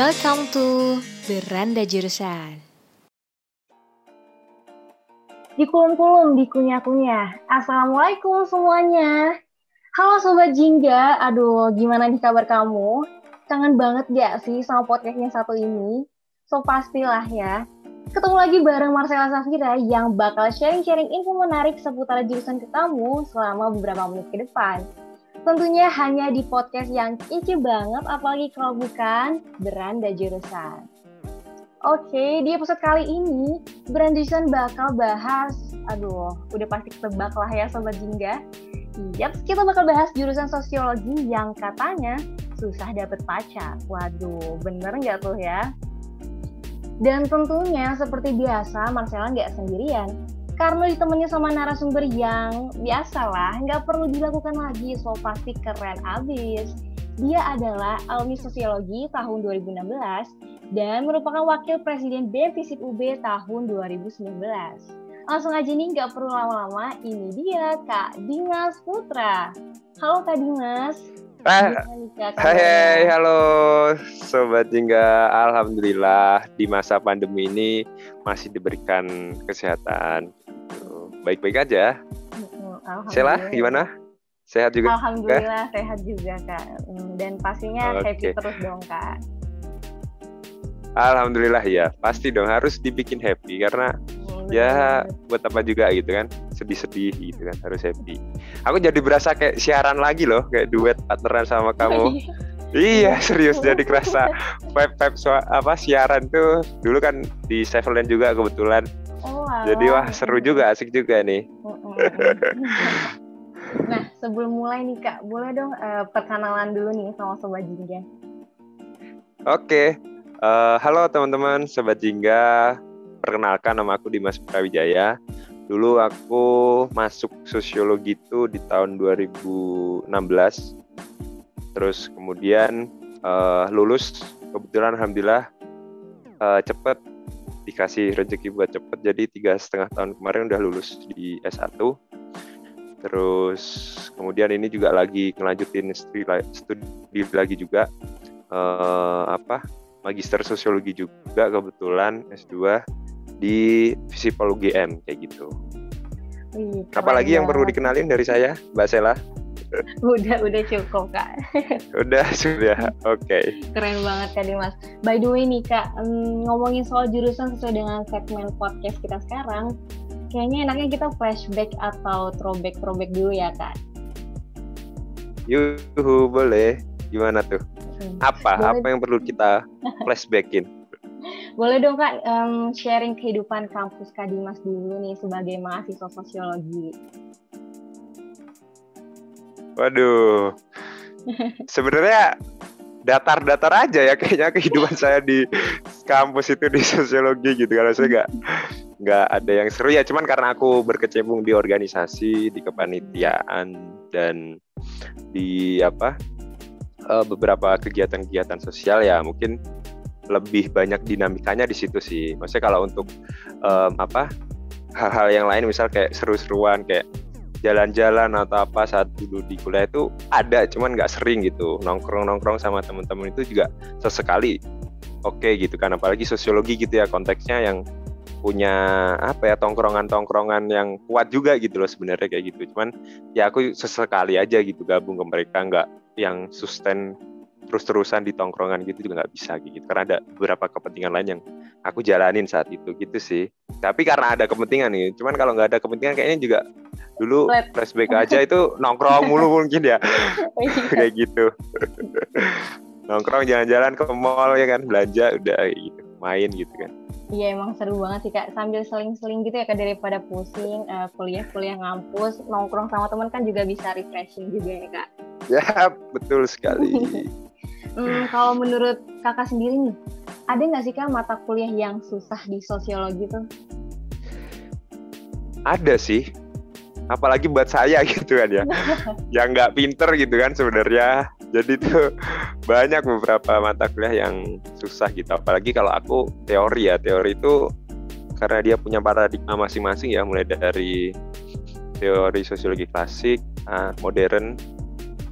Welcome to Beranda Jurusan. Dikulum-kulum, dikunyah-kunyah. Assalamualaikum semuanya. Halo Sobat Jingga, aduh gimana nih kabar kamu? Kangen banget gak sih sama podcastnya satu ini? So pastilah ya. Ketemu lagi bareng Marcella Safira yang bakal sharing-sharing info menarik seputar jurusan ke kamu selama beberapa menit ke depan. Tentunya hanya di podcast yang kece banget, apalagi kalau bukan Beranda Jurusan. Oke, di episode kali ini, Beranda Jurusan bakal bahas, aduh, udah pasti ketebak lah ya Sobat Jingga. Yap, kita bakal bahas jurusan sosiologi yang katanya susah dapet pacar. Waduh, bener nggak tuh ya? Dan tentunya seperti biasa, Marcella nggak sendirian karena ditemani sama narasumber yang biasalah nggak perlu dilakukan lagi so pasti keren abis. Dia adalah alumni sosiologi tahun 2016 dan merupakan wakil presiden BEM UB tahun 2019 langsung aja nih nggak perlu lama-lama ini dia Kak Dimas Putra. Halo Kak Dimas Ah, hai, hai, halo Sobat Jingga. Alhamdulillah di masa pandemi ini masih diberikan kesehatan baik-baik aja. Sela gimana? Sehat juga? Alhamdulillah kak? sehat juga kak. Hmm, dan pastinya okay. happy terus dong kak. Alhamdulillah ya, pasti dong harus dibikin happy karena hmm, ya buat apa juga gitu kan, sedih-sedih gitu kan harus happy. Aku jadi berasa kayak siaran lagi loh, kayak duet partneran sama kamu. iya serius jadi kerasa vibe vibe apa siaran tuh dulu kan di Seveland juga kebetulan Oh, Jadi wah seru juga, asik juga nih. nah, sebelum mulai nih Kak, boleh dong uh, perkenalan dulu nih sama Sobat Jingga. Oke, uh, halo teman-teman Sobat Jingga. Perkenalkan nama aku Dimas Prawijaya. Dulu aku masuk sosiologi itu di tahun 2016. Terus kemudian uh, lulus, kebetulan Alhamdulillah uh, cepet. Dikasih rezeki buat cepet jadi tiga setengah tahun kemarin udah lulus di S1 terus kemudian ini juga lagi ngelanjutin studi, studi lagi juga. Uh, apa magister sosiologi juga kebetulan S2 di Visipol UGM kayak gitu. Wih, Apalagi yang perlu dikenalin dari saya, Mbak Sela? udah udah cukup kak udah sudah oke okay. keren banget kak Dimas by the way nih kak ngomongin soal jurusan sesuai dengan segmen podcast kita sekarang kayaknya enaknya kita flashback atau throwback throwback dulu ya kak yuhu boleh gimana tuh hmm. apa boleh. apa yang perlu kita flashbackin boleh dong kak um, sharing kehidupan kampus kak Dimas dulu nih sebagai mahasiswa sosiologi. Waduh. Sebenarnya datar-datar aja ya kayaknya kehidupan saya di kampus itu di sosiologi gitu kalau saya nggak nggak ada yang seru ya. Cuman karena aku berkecimpung di organisasi di kepanitiaan dan di apa uh, beberapa kegiatan-kegiatan sosial ya. Mungkin lebih banyak dinamikanya di situ sih. Maksudnya kalau untuk um, apa hal-hal yang lain misal kayak seru-seruan kayak jalan-jalan atau apa saat dulu di kuliah itu ada cuman nggak sering gitu. Nongkrong nongkrong sama teman-teman itu juga sesekali oke okay, gitu kan. Apalagi sosiologi gitu ya konteksnya yang punya apa ya tongkrongan-tongkrongan yang kuat juga gitu loh sebenarnya kayak gitu. Cuman ya aku sesekali aja gitu gabung ke mereka nggak yang sustain terus-terusan di tongkrongan gitu juga nggak bisa gitu. Karena ada beberapa kepentingan lain yang aku jalanin saat itu gitu sih. Tapi karena ada kepentingan nih cuman kalau nggak ada kepentingan kayaknya juga dulu flashback aja itu nongkrong mulu mungkin ya. Kayak gitu. Nongkrong jalan-jalan ke mall ya kan belanja udah gitu. Main gitu kan. Iya emang seru banget sih kak. Sambil seling-seling gitu ya kak daripada pusing uh, kuliah-kuliah ngampus nongkrong sama teman kan juga bisa refreshing juga ya kak. Ya betul sekali. Hmm, kalau menurut kakak sendiri nih, ada nggak sih kak mata kuliah yang susah di sosiologi tuh? Ada sih, apalagi buat saya gitu kan ya, yang nggak pinter gitu kan sebenarnya. Jadi tuh banyak beberapa mata kuliah yang susah gitu. Apalagi kalau aku teori ya, teori itu karena dia punya paradigma masing-masing ya, mulai dari teori sosiologi klasik, ah, modern,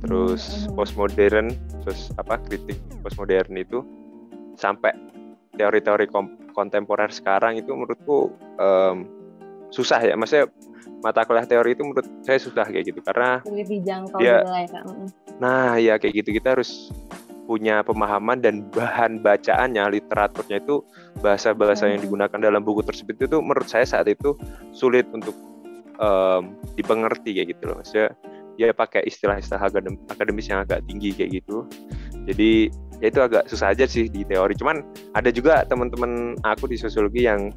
terus hmm. postmodern terus apa kritik postmodern itu sampai teori-teori kontemporer sekarang itu menurutku um, susah ya. Maksudnya mata kuliah teori itu menurut saya susah kayak gitu karena sulit dijangkau ya, gitu ya kak. Nah ya kayak gitu. Kita harus punya pemahaman dan bahan bacaannya literaturnya itu bahasa-bahasa yang Hmm. digunakan dalam buku tersebut itu menurut saya saat itu sulit untuk um, dipengerti kayak gitu loh. Maksudnya dia pakai istilah-istilah akadem- akademis yang agak tinggi kayak gitu. Jadi ya itu agak susah aja sih di teori. Cuman ada juga teman-teman aku di sosiologi yang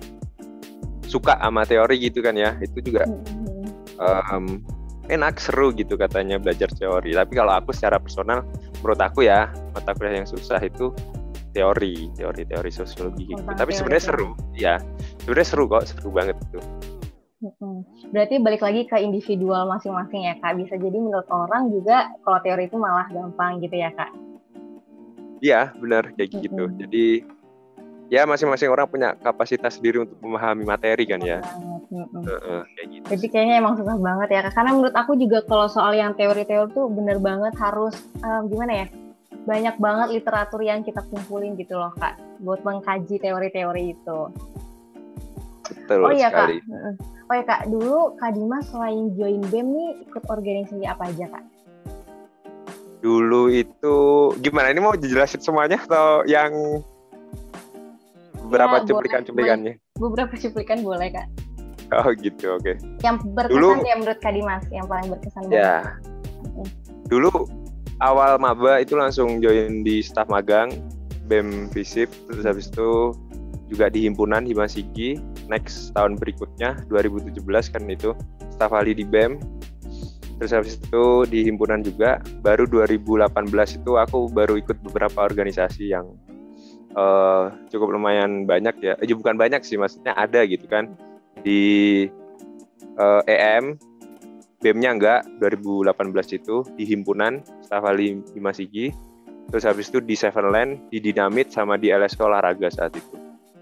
suka sama teori gitu kan ya. Itu juga um, enak seru gitu katanya belajar teori. Tapi kalau aku secara personal menurut aku ya mata kuliah yang susah itu teori teori teori sosiologi gitu. Tentang tapi sebenarnya ya. seru ya sebenarnya seru kok seru banget itu. Berarti balik lagi ke individual masing-masing ya kak. Bisa jadi menurut orang juga kalau teori itu malah gampang gitu ya kak. iya benar kayak gitu Mm-mm. jadi ya masing-masing orang punya kapasitas sendiri untuk memahami materi kan ya. Heeh, kayak gitu Jadi kayaknya emang susah banget ya kak. Karena menurut aku juga kalau soal yang teori-teori tuh bener banget harus em, gimana ya? Banyak banget literatur yang kita kumpulin gitu loh kak. Buat mengkaji teori-teori itu. Betul oh iya sekali kak. Oh iya kak. Dulu kak Dimas selain join BEM nih ikut organisasi apa aja kak? dulu itu gimana ini mau dijelasin semuanya atau yang beberapa boleh, cuplikan-cuplikannya Beberapa cuplikan boleh kak. oh gitu oke Yang berkesan Dulu- ya menurut kak Dimas. Yang paling berkesan banget. Ya. Dulu awal maba itu langsung join di staf magang BEM Visip terus habis itu juga di himpunan Himasigi next tahun berikutnya 2017 kan itu staf ahli di BEM terus habis itu di himpunan juga baru 2018 itu aku baru ikut beberapa organisasi yang eh, cukup lumayan banyak ya. Eh, bukan banyak sih maksudnya ada gitu kan. Di eh, EM BEM-nya enggak 2018 itu di himpunan staf ahli Himasigi terus habis itu di Sevenland di Dinamit sama di LSK olahraga saat itu.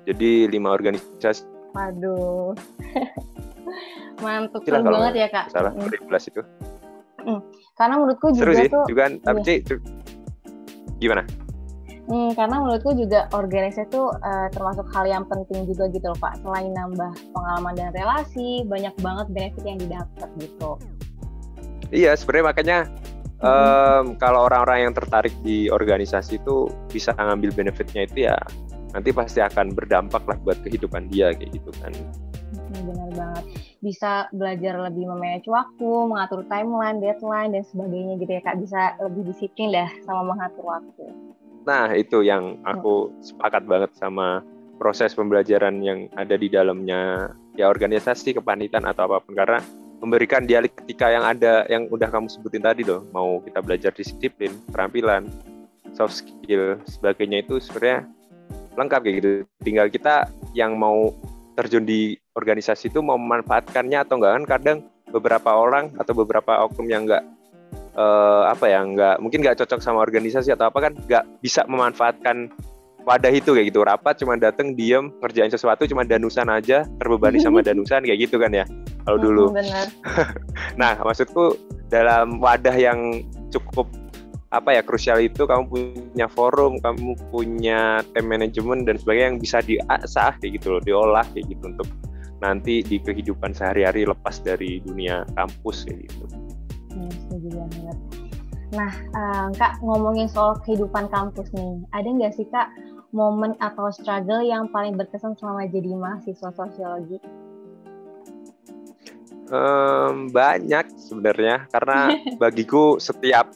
Jadi lima organisasi Waduh. Mantep Silah seru kalau banget ya kak. salah Mm. 2012 itu Karena menurutku seru juga sih tuh, juga tapi iya. Ci, cu- gimana hmm, karena menurutku juga organisasi itu eh, termasuk hal yang penting juga gitu loh pak. Selain nambah pengalaman dan relasi, banyak banget benefit yang didapat gitu. iya sebenarnya makanya em, kalau orang-orang yang tertarik di organisasi itu bisa ngambil benefitnya itu ya nanti pasti akan berdampak lah buat kehidupan dia kayak gitu kan Hmm, benar banget. Bisa belajar lebih memanage waktu, mengatur timeline, deadline dan sebagainya gitu ya kak. Bisa lebih disiplin dah sama mengatur waktu. Nah, itu yang aku sepakat banget sama proses pembelajaran yang ada di dalamnya ya organisasi, kepanitan atau apa pun karena memberikan dialektika yang ada yang udah kamu sebutin tadi loh, mau kita belajar disiplin, keterampilan, soft skill, sebagainya itu sebenarnya lengkap kayak gitu. Tinggal kita yang mau terjun di organisasi itu mau memanfaatkannya atau enggak kan kadang beberapa orang atau beberapa oknum yang enggak eh, apa ya nggak mungkin nggak cocok sama organisasi atau apa kan nggak bisa memanfaatkan wadah itu kayak gitu rapat cuma dateng diem ngerjain sesuatu cuma danusan aja terbebani sama danusan kayak gitu kan ya kalau dulu Hmm, benar. nah maksudku dalam wadah yang cukup apa ya krusial itu kamu punya forum kamu punya time management dan sebagainya yang bisa diasah kayak gitu loh diolah kayak gitu untuk nanti di kehidupan sehari-hari lepas dari dunia kampus kayak gitu Hmm, setuju banget. Nah, eh, Kak, ngomongin soal kehidupan kampus nih, ada nggak sih Kak momen atau struggle yang paling berkesan selama jadi mahasiswa sosiologi? Em, banyak sebenarnya karena bagiku setiap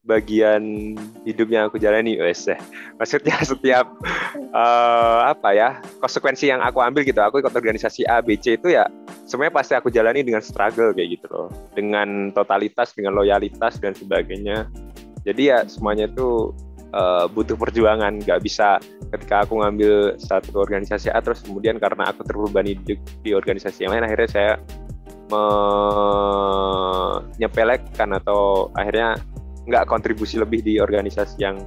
bagian hidup yang aku jalani wes eh. maksudnya setiap eh, apa ya konsekuensi yang aku ambil gitu aku ikut organisasi A B C itu ya semuanya pasti aku jalani dengan struggle kayak gitu loh. Dengan totalitas dengan loyalitas dan sebagainya. Jadi ya semuanya itu eh, butuh perjuangan. Nggak bisa ketika aku ngambil satu organisasi A terus kemudian karena aku terbebani di, di organisasi yang lain akhirnya saya menyepelekan atau akhirnya nggak kontribusi lebih di organisasi yang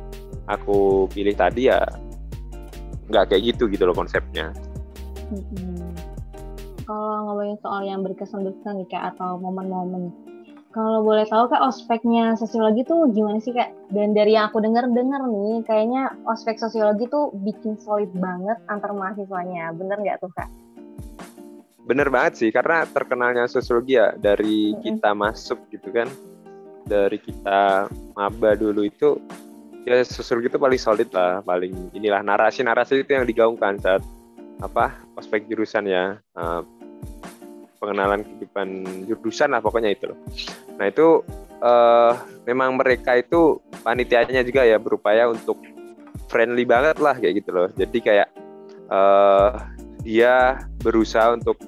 aku pilih tadi ya nggak kayak gitu gitu loh konsepnya Mm-mm. Kalau ngomongin soal yang berkesan-berkesan nih Kak, atau momen-momen, kalau boleh tahu kak ospeknya sosiologi tuh gimana sih kak? Dan dari yang aku dengar-dengar nih, kayaknya ospek sosiologi tuh bikin solid banget antar mahasiswanya. Bener nggak tuh kak? Bener banget sih, karena terkenalnya sosiologi ya dari kita masuk gitu kan, dari kita maba dulu itu ya sosiologi itu paling solid lah, paling inilah narasi-narasi itu yang digaungkan saat apa ospek jurusan ya. Uh, pengenalan kehidupan jurusan lah pokoknya itu loh. Nah itu uh, memang mereka itu panitianya juga ya berupaya untuk friendly banget lah kayak gitu loh. Jadi kayak uh, dia berusaha untuk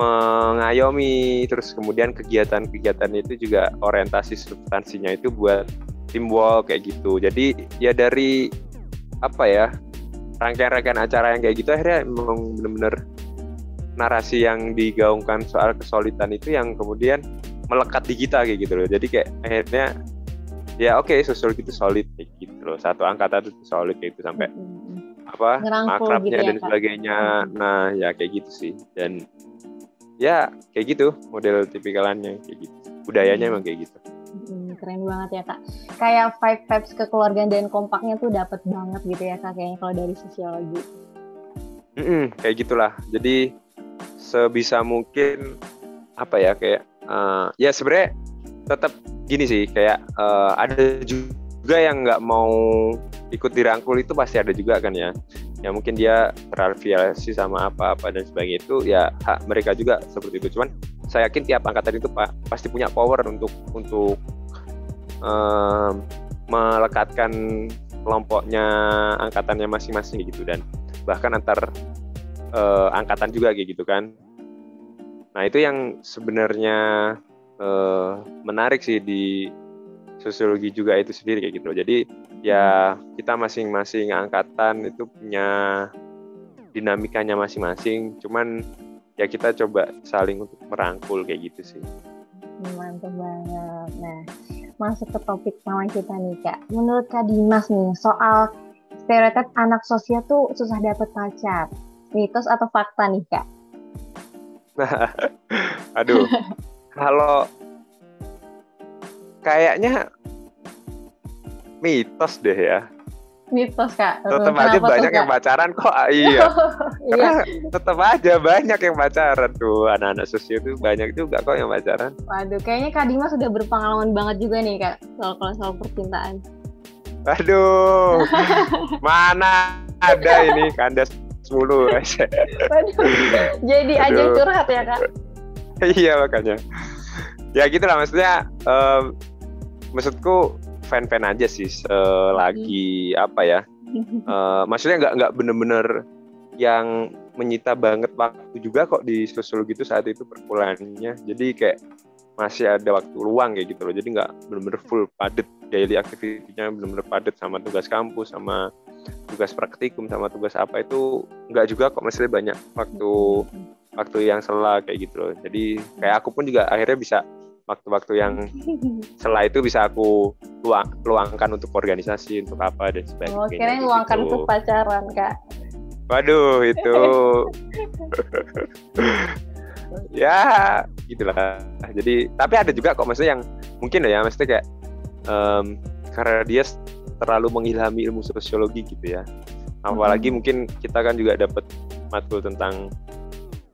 mengayomi terus kemudian kegiatan-kegiatan itu juga orientasi substansinya itu buat teamwork kayak gitu. Jadi ya dari apa ya rangkaian-rangkaian acara yang kayak gitu akhirnya memang benar-benar narasi yang digaungkan soal kesolidan itu yang kemudian melekat di kita kayak gitu loh. Jadi kayak akhirnya ya oke okay, sosiologi itu solid kayak gitu loh. Satu angkatan itu solid kayak gitu sampai hmm. apa makrabnya gitu ya, dan sebagainya. Nah, ya kayak gitu sih. Dan ya kayak gitu model tipikalannya kayak gitu. Budayanya hmm. emang kayak gitu. Hmm, keren banget ya kak. Kayak five vibes kekeluargaan dan kompaknya tuh dapat banget gitu ya kak kayaknya kalau dari sosiologi. Mm -mm, kayak gitulah. Jadi sebisa mungkin apa ya kayak uh, ya sebenarnya tetap gini sih kayak uh, ada juga yang nggak mau ikut dirangkul itu pasti ada juga kan ya ya mungkin dia terafiliasi sama apa-apa dan sebagainya itu ya hak mereka juga seperti itu cuman saya yakin tiap angkatan itu pak pasti punya power untuk untuk uh, melekatkan kelompoknya angkatannya masing-masing gitu dan bahkan antar uh, angkatan juga gitu kan. Nah itu yang sebenarnya uh, menarik sih di sosiologi juga itu sendiri kayak gitu. Jadi ya kita masing-masing angkatan itu punya dinamikanya masing-masing. Cuman ya kita coba saling untuk merangkul kayak gitu sih. Mantap banget. Nah masuk ke topik lawan kita nih kak. Menurut kak Dimas nih soal stereotip anak sosial tuh susah dapet pacar mitos atau fakta nih kak? aduh, kalau kayaknya mitos deh ya. Mitos kak. Tetap aja banyak yang pacaran kok. Ah, iya. iya. tetap aja banyak yang pacaran tuh anak-anak sosial itu banyak juga kok yang pacaran. Waduh, kayaknya Kak Dimas sudah berpengalaman banget juga nih kak soal kalau soal percintaan. Aduh, mana ada ini kandas mulu jadi aja curhat ya kak iya makanya ya gitu lah maksudnya um, maksudku fan-fan aja sih lagi apa ya uh, maksudnya nggak nggak bener-bener yang menyita banget waktu juga kok di sosiologi itu saat itu perkuliahannya jadi kayak masih ada waktu luang kayak gitu loh. Jadi nggak bener-bener full padet daily activity-nya bener-bener padet sama tugas kampus sama tugas praktikum sama tugas apa itu nggak juga kok masih banyak waktu waktu yang sela kayak gitu loh. Jadi kayak aku pun juga akhirnya bisa waktu-waktu yang sela itu bisa aku luang, luangkan untuk organisasi untuk apa dan sebagainya. Oh, kira gitu. luangkan untuk pacaran kak. Waduh itu ya gitulah. Jadi tapi ada juga kok maksudnya yang mungkin ya maksudnya kayak um, karena dia terlalu mengilhami ilmu sosiologi gitu ya apalagi hmm. mungkin kita kan juga dapat matkul tentang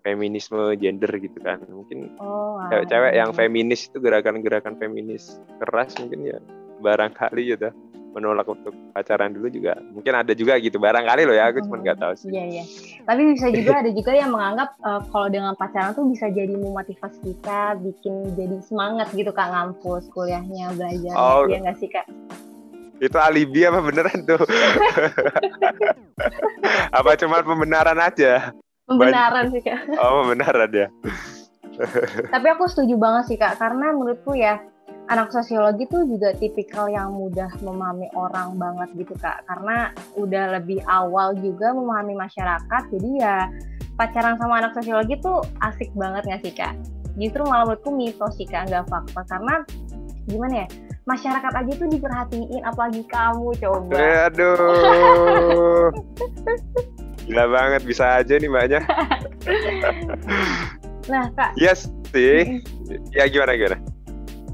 feminisme gender gitu kan. Mungkin oh, cewek-cewek yang feminis itu gerakan-gerakan feminis keras mungkin ya barangkali ya menolak untuk pacaran dulu juga. Mungkin ada juga gitu barangkali loh ya aku cuma nggak tahu sih. Iya iya. Tapi bisa juga ada juga yang menganggap uh, kalau dengan pacaran tuh bisa jadi memotivasi kita bikin jadi semangat gitu kak. Ngampus kuliahnya belajar oh, ya nggak sih kak? Itu alibi apa beneran tuh? apa cuma pembenaran aja? Pembenaran sih kak. Oh pembenaran ya. Tapi aku setuju banget sih kak, karena menurutku ya anak sosiologi tuh juga tipikal yang mudah memahami orang banget gitu kak, karena udah lebih awal juga memahami masyarakat, jadi ya pacaran sama anak sosiologi tuh asik banget gak sih kak? Justru malah menurutku mitos sih kak, nggak fakta, karena gimana ya? masyarakat aja tuh diperhatiin apalagi kamu coba aduh gila banget bisa aja nih mbaknya nah kak yes sih. ya gimana gimana?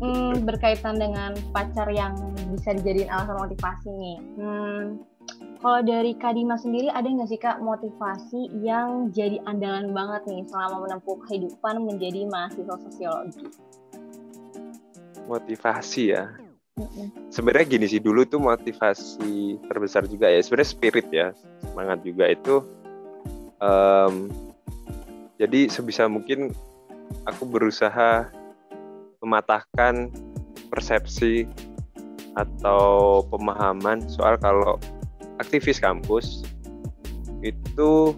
Hmm, berkaitan dengan pacar yang bisa dijadiin alasan motivasi nih. Hmm, kalau dari Kak Dima sendiri ada nggak sih Kak motivasi yang jadi andalan banget nih selama menempuh kehidupan menjadi mahasiswa sosiologi? Motivasi ya. Sebenarnya gini sih dulu tuh motivasi terbesar juga ya. Sebenarnya spirit ya semangat juga itu um, jadi sebisa mungkin aku berusaha mematahkan persepsi atau pemahaman soal kalau aktivis kampus itu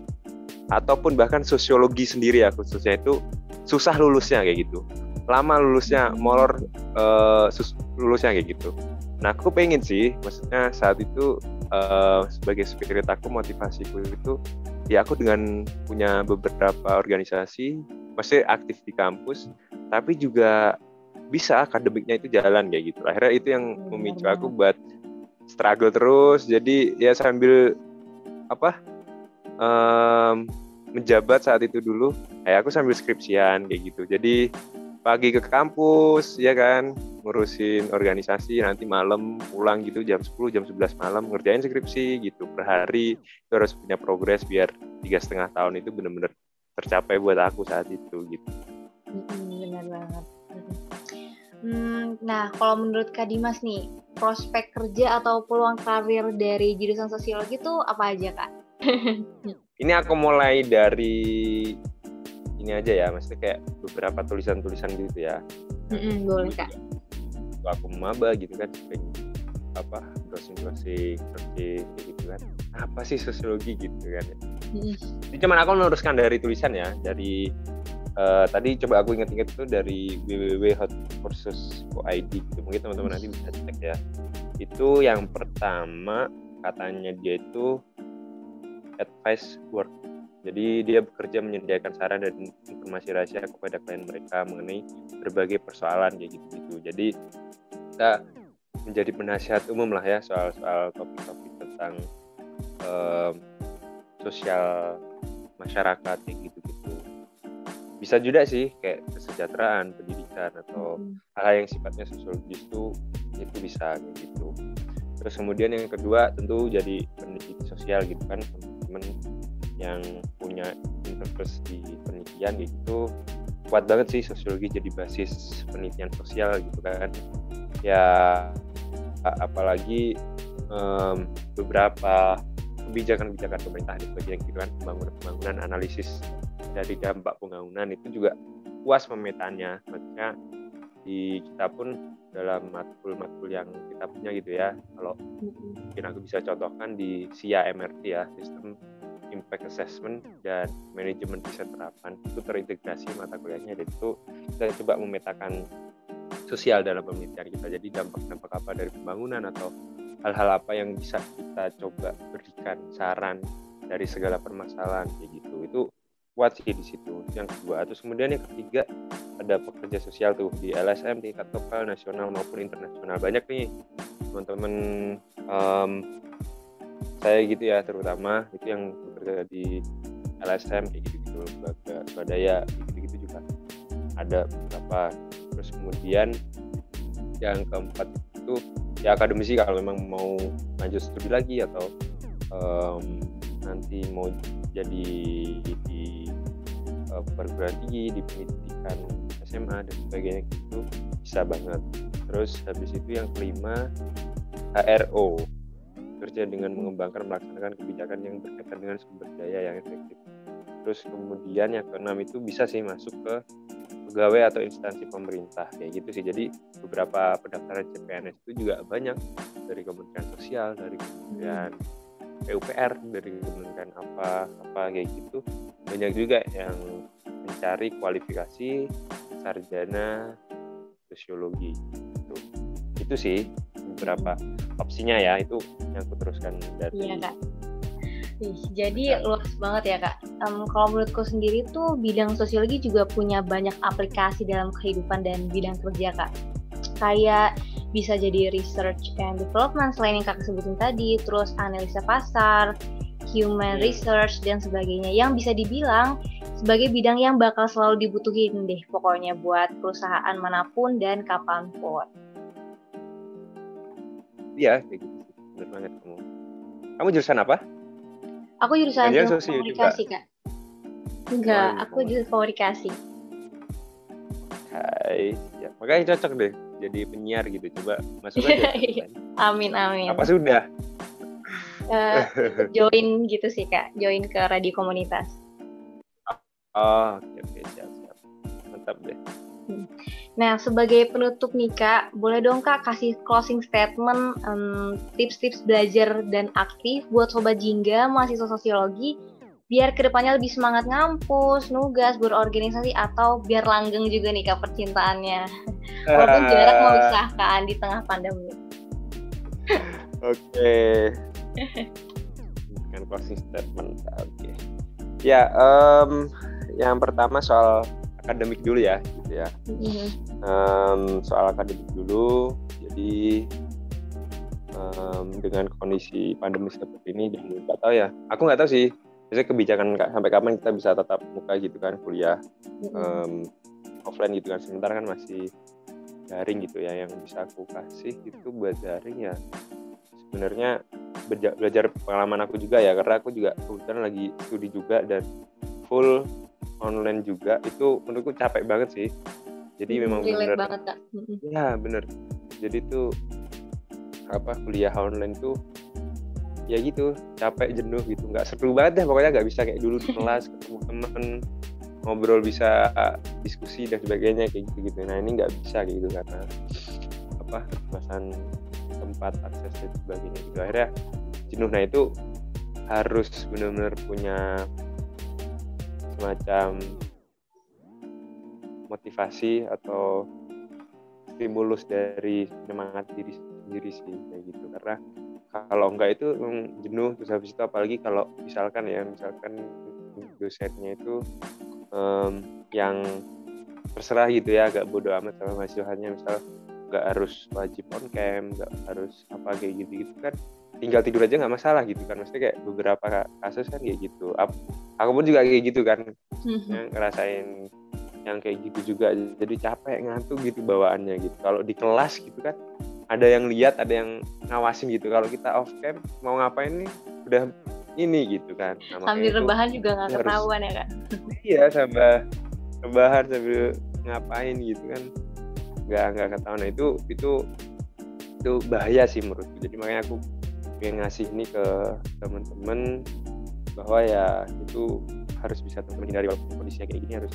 ataupun bahkan sosiologi sendiri ya khususnya itu susah lulusnya kayak gitu lama lulusnya molor uh, lulusnya kayak gitu. Nah aku pengen sih maksudnya saat itu uh, sebagai spirit aku motivasiku itu ya aku dengan punya beberapa organisasi masih aktif di kampus tapi juga bisa akademiknya itu jalan kayak gitu. Akhirnya itu yang memicu aku buat struggle terus. Jadi ya sambil apa um, menjabat saat itu dulu kayak aku sambil skripsian kayak gitu. Jadi pagi ke kampus ya kan? Ngurusin organisasi nanti malam pulang gitu jam 10 jam 11 malam ngerjain skripsi gitu per hari. Itu harus punya progres biar tiga setengah tahun itu benar-benar tercapai buat aku saat itu gitu. Benar banget. Hmm, nah kalau menurut Kak Dimas nih prospek kerja atau peluang karir dari jurusan sosiologi itu apa aja kak? ini aku mulai dari ini aja ya maksudnya kayak beberapa tulisan-tulisan gitu ya. Mm-hmm, boleh kak. Aku maba gitu kan sering apa browsing-browsing searching gitu kan. Apa sih sosiologi gitu kan mm-hmm. ini cuman aku meluruskan dari tulisan ya dari uh, tadi coba aku ingat-ingat itu dari www.hotcourses.id gitu. mungkin teman-teman nanti bisa cek ya. Itu yang pertama katanya dia itu advice work jadi dia bekerja menyediakan saran dan informasi rahasia kepada klien mereka mengenai berbagai persoalan kayak gitu-gitu. Jadi kita menjadi penasihat umum lah ya soal-soal topik-topik tentang um, sosial masyarakat kayak gitu-gitu. Bisa juga sih kayak kesejahteraan, pendidikan atau hal-hal yang sifatnya sosiologis itu itu bisa kayak gitu. Terus kemudian yang kedua tentu jadi peneliti sosial gitu kan teman-teman yang punya interest di penelitian gitu kuat banget sih sosiologi jadi basis penelitian sosial gitu kan. Ya apalagi um, beberapa kebijakan-kebijakan pemerintah di bagian gitu kan pembangunan-pembangunan analisis dari dampak pembangunan itu juga puas memetanya. Maksudnya di kita pun dalam matkul-matkul yang kita punya gitu ya kalau mungkin aku bisa contohkan di SIA MRT ya sistem impact assessment dan manajemen riset terapan itu terintegrasi mata kuliahnya dan itu kita coba memetakan sosial dalam penelitian kita. Jadi dampak-dampak apa dari pembangunan atau hal-hal apa yang bisa kita coba berikan saran dari segala permasalahan kayak gitu. Itu kuat sih di situ. Yang kedua terus kemudian yang ketiga ada pekerja sosial tuh di LSM tingkat lokal nasional maupun internasional. Banyak nih teman-teman um, saya gitu ya terutama. Itu yang bekerja di LSM kayak gitu gitu lembaga swadaya gitu gitu juga. Ada beberapa. Terus kemudian yang keempat itu ya akademisi kalau memang mau lanjut studi lagi atau um, nanti mau jadi di uh, perguruan tinggi di pendidikan SMA dan sebagainya gitu bisa banget. Terus habis itu yang kelima HRO bekerja dengan mengembangkan melaksanakan kebijakan yang berkaitan dengan sumber daya yang efektif. Terus kemudian yang keenam itu bisa sih masuk ke pegawai atau instansi pemerintah kayak gitu sih. Jadi beberapa pendaftaran CPNS itu juga banyak dari Kementerian Sosial, dari Kementerian PUPR, dari Kementerian apa apa kayak gitu. Banyak juga yang mencari kualifikasi sarjana sosiologi. Itu, itu sih beberapa opsinya ya itu yang aku teruskan dari iya kak Ih, jadi luas banget ya kak. Um, kalau menurutku sendiri tuh bidang sosiologi juga punya banyak aplikasi dalam kehidupan dan bidang kerja kak. Kayak bisa jadi research and development selain yang kakak sebutin tadi, terus analisa pasar, human research dan sebagainya yang bisa dibilang sebagai bidang yang bakal selalu dibutuhin deh pokoknya buat perusahaan mana pun dan kapan pun. Iya, kayak gitu. Bener banget kamu. Kamu jurusan apa? Aku jurusan ilmu komunikasi, Kak. Enggak, Oh, aku jurusan komunikasi. Hai, ya. Makanya cocok deh jadi penyiar gitu. Coba masuk aja. Iya. Amin, amin. apa sudah? Eh, join gitu sih, Kak. Join ke radio komunitas. Oh, oke oke siap siap. Mantap deh. Nah, sebagai penutup nih Kak, boleh dong Kak kasih closing statement, em, tips-tips belajar dan aktif buat Sobat Jingga, mahasiswa sosiologi, biar ke depannya lebih semangat ngampus, nugas, berorganisasi, atau biar langgeng juga nih Kak percintaannya. Walaupun jarak memisahkan di tengah pandemi. Oke. Bukan closing statement. Oke. Ya, em, yang pertama soal akademik dulu ya, gitu ya. Em, soal akademik dulu. Jadi em, dengan kondisi pandemi seperti ini, jadi nggak tahu ya. Aku nggak tahu sih. Biasanya kebijakan ka- sampai kapan kita bisa tetap muka gitu kan kuliah em, offline gitu kan. Sementara kan masih daring gitu ya. Yang bisa aku kasih itu buat daring ya sebenarnya belajar pengalaman aku juga ya karena aku juga kebetulan lagi studi juga dan full online juga itu menurutku capek banget sih. Jadi memang relate bener. banget Kak. Mhm. ya bener. Jadi tuh apa kuliah online tuh ya gitu capek jenuh gitu. Nggak seru banget deh pokoknya nggak bisa kayak dulu di kelas ketemu temen ngobrol bisa diskusi dan sebagainya kayak gitu gitu. Nah ini nggak bisa kayak gitu karena apa keterbatasan tempat akses dan sebagainya gitu. Akhirnya jenuh. Nah itu harus benar-benar punya semacam motivasi atau stimulus dari semangat diri sendiri sih kayak gitu. Karena kalau enggak itu jenuh terus habis itu apalagi kalau misalkan ya misalkan dosennya itu em, yang terserah gitu ya agak bodoh amat sama mahasiswanya misal nggak harus wajib on cam nggak harus apa kayak gitu gitu kan tinggal tidur aja nggak masalah gitu kan. Maksudnya kayak beberapa kasus kan kayak gitu. Aku pun juga kayak gitu kan. Mhm. yang ngerasain yang kayak gitu juga. Jadi capek ngantuk gitu bawaannya gitu. Kalau di kelas gitu kan ada yang lihat ada yang ngawasin gitu. Kalau kita off cam mau ngapain nih? Udah ini gitu kan. Nah, makanya Sambil itu- rebahan juga nggak harus- ketahuan ya Kak. iya sambil rebahan sambil ngapain gitu kan. Nggak nggak ketahuan. Nah itu itu itu bahaya sih menurutku. Jadi makanya aku pengen ngasih ini ke teman-teman bahwa ya itu harus bisa teman hindari walaupun kondisinya kayak gini harus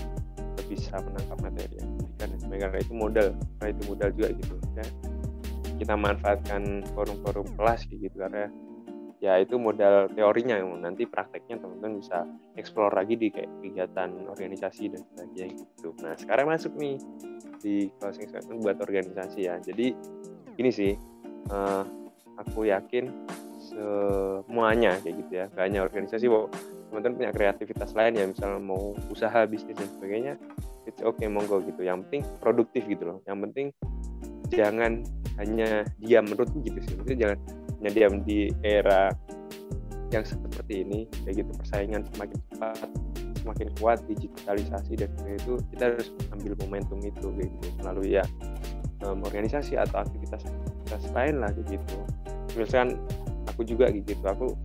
bisa menangkap materi yang diberikan dan karena itu modal karena itu modal juga gitu ya kita manfaatkan forum-forum kelas gitu karena ya itu modal teorinya yang nanti prakteknya teman-teman bisa explore lagi di kayak kegiatan organisasi dan sebagainya gitu. Nah sekarang masuk nih di closing statement buat organisasi ya. Jadi ini sih eh, aku yakin semuanya kayak gitu ya. Gak hanya organisasi, kok teman-teman punya kreativitas lain ya. Misalnya mau usaha bisnis dan sebagainya, it's okay monggo gitu. Yang penting produktif gitu loh. Yang penting jangan hanya diam menurutku gitu sih. Maksudnya jangan hanya diam di era yang seperti ini kayak gitu persaingan semakin cepat semakin kuat digitalisasi dan sebagainya itu kita harus ambil momentum itu gitu melalui ya em, organisasi atau aktivitas aktivitas lain lah gitu misalkan aku juga gitu aku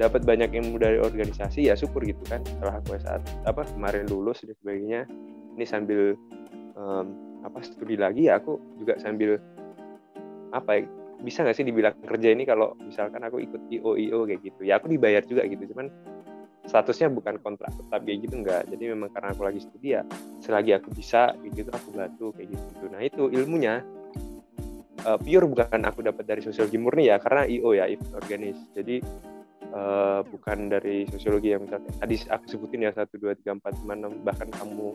dapat banyak ilmu dari organisasi ya syukur gitu kan setelah aku saat apa kemarin lulus dan sebagainya ini sambil em, apa studi lagi ya aku juga sambil apa ya, bisa nggak sih dibilang kerja ini kalau misalkan aku ikut IO IO kayak gitu ya aku dibayar juga gitu cuman statusnya bukan kontrak tetap kayak gitu enggak jadi memang karena aku lagi studi ya selagi aku bisa gitu aku bantu kayak gitu. Nah itu ilmunya eh, pure bukan aku dapat dari sosiologi murni ya karena IO ya event organis. Jadi eh, bukan dari sosiologi yang misalnya tadi aku sebutin ya satu dua tiga empat lima enam bahkan kamu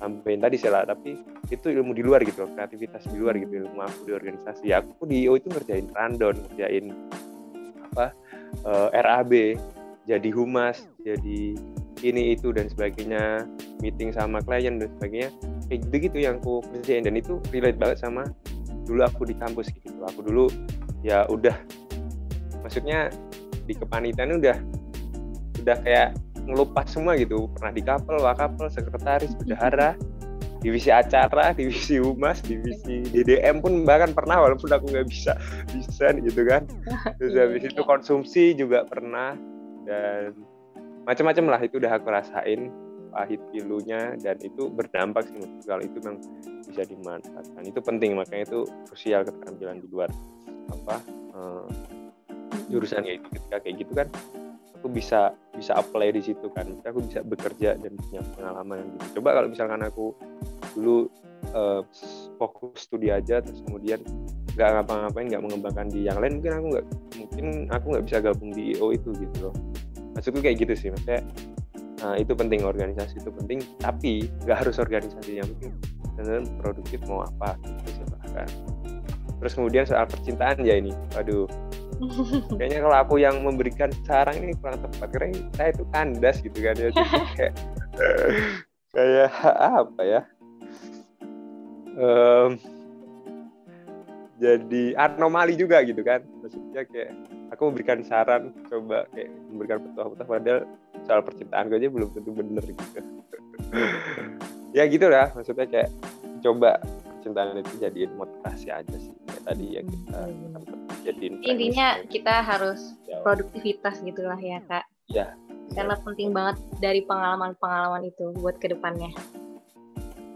sampein tadi sih lah tapi itu ilmu di luar gitu kreativitas di luar gitu ilmu aku di organisasi. Ya aku di IO itu ngerjain rundown ngerjain apa eh, RAB jadi humas jadi ini itu dan sebagainya meeting sama klien dan sebagainya. Kayak gitu gitu yang aku kerjain dan itu relate banget sama dulu aku di kampus gitu. Aku dulu ya udah. Maksudnya di kepanitiaan udah udah kayak ngelupas semua gitu. Pernah di kapel wakapel sekretaris bendahara divisi acara divisi humas divisi DDM pun bahkan pernah walaupun aku nggak bisa bisa gitu kan. Terus habis itu konsumsi juga pernah. Dan macam-macam lah itu udah aku rasain pahit pilunya dan itu berdampak sih kalau itu memang bisa dimanfaatkan. Itu penting makanya itu krusial keterampilan di luar apa uh, jurusan kayak gitu ketika kayak gitu kan aku bisa bisa apply di situ kan. Aku bisa bekerja dan punya pengalaman yang gitu. Coba kalau misalkan aku dulu uh, fokus studi aja terus kemudian nggak ngapa-ngapain nggak mengembangkan di yang lain mungkin aku nggak mungkin aku nggak bisa gabung di IO itu gitu loh. Maksudku kayak gitu sih maksudnya nah, itu penting organisasi itu penting tapi nggak harus organisasi yang penting. Dan produktif mau apa gitu silahkan terus kemudian soal percintaan ya ini aduh kayaknya kalau aku yang memberikan saran ini kurang tepat karena saya itu kandas gitu kan ya. Kayak kayak apa ya? Um, jadi anomali juga gitu kan. Maksudnya kayak aku memberikan saran coba kayak memberikan petua-petua padahal soal percintaan gue aja belum tentu bener gitu. Ya gitu lah maksudnya kayak coba percintaan itu jadiin motivasi aja sih. Kayak tadi ya kita jadiin intinya kita harus ya. produktivitas gitulah ya kak. Ya. Karena ya. penting banget dari pengalaman-pengalaman itu buat ke depannya.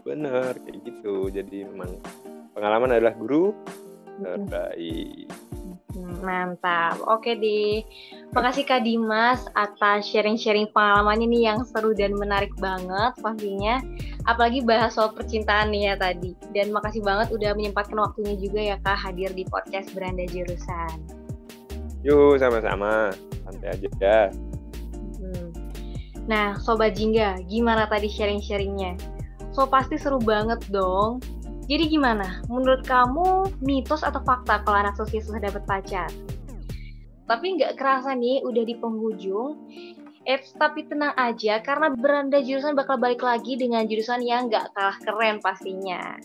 Bener kayak gitu. Jadi memang pengalaman adalah guru terbaik Mantap. Oke deh. Makasih Kak Dimas atas sharing-sharing pengalamannya nih yang seru dan menarik banget pastinya. Apalagi bahas soal percintaan nih ya tadi. Dan makasih banget udah menyempatkan waktunya juga ya Kak hadir di podcast Beranda Jurusan. Yuk, sama-sama. Santai aja ya. Hmm. Nah, Sobat Jingga, gimana tadi sharing-sharingnya? So, pasti seru banget dong jadi gimana? Menurut kamu mitos atau fakta kalau anak sosis susah dapat pacar? Tapi nggak kerasa nih udah di penghujung. Eps, tapi tenang aja karena beranda jurusan bakal balik lagi dengan jurusan yang nggak kalah keren pastinya.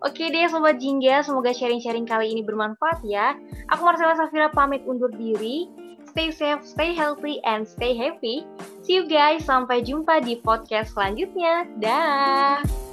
Oke deh Sobat Jingga, semoga sharing-sharing kali ini bermanfaat ya. Aku Marcella Safira pamit undur diri. Stay safe, stay healthy, and stay happy. See you guys, sampai jumpa di podcast selanjutnya. Dah.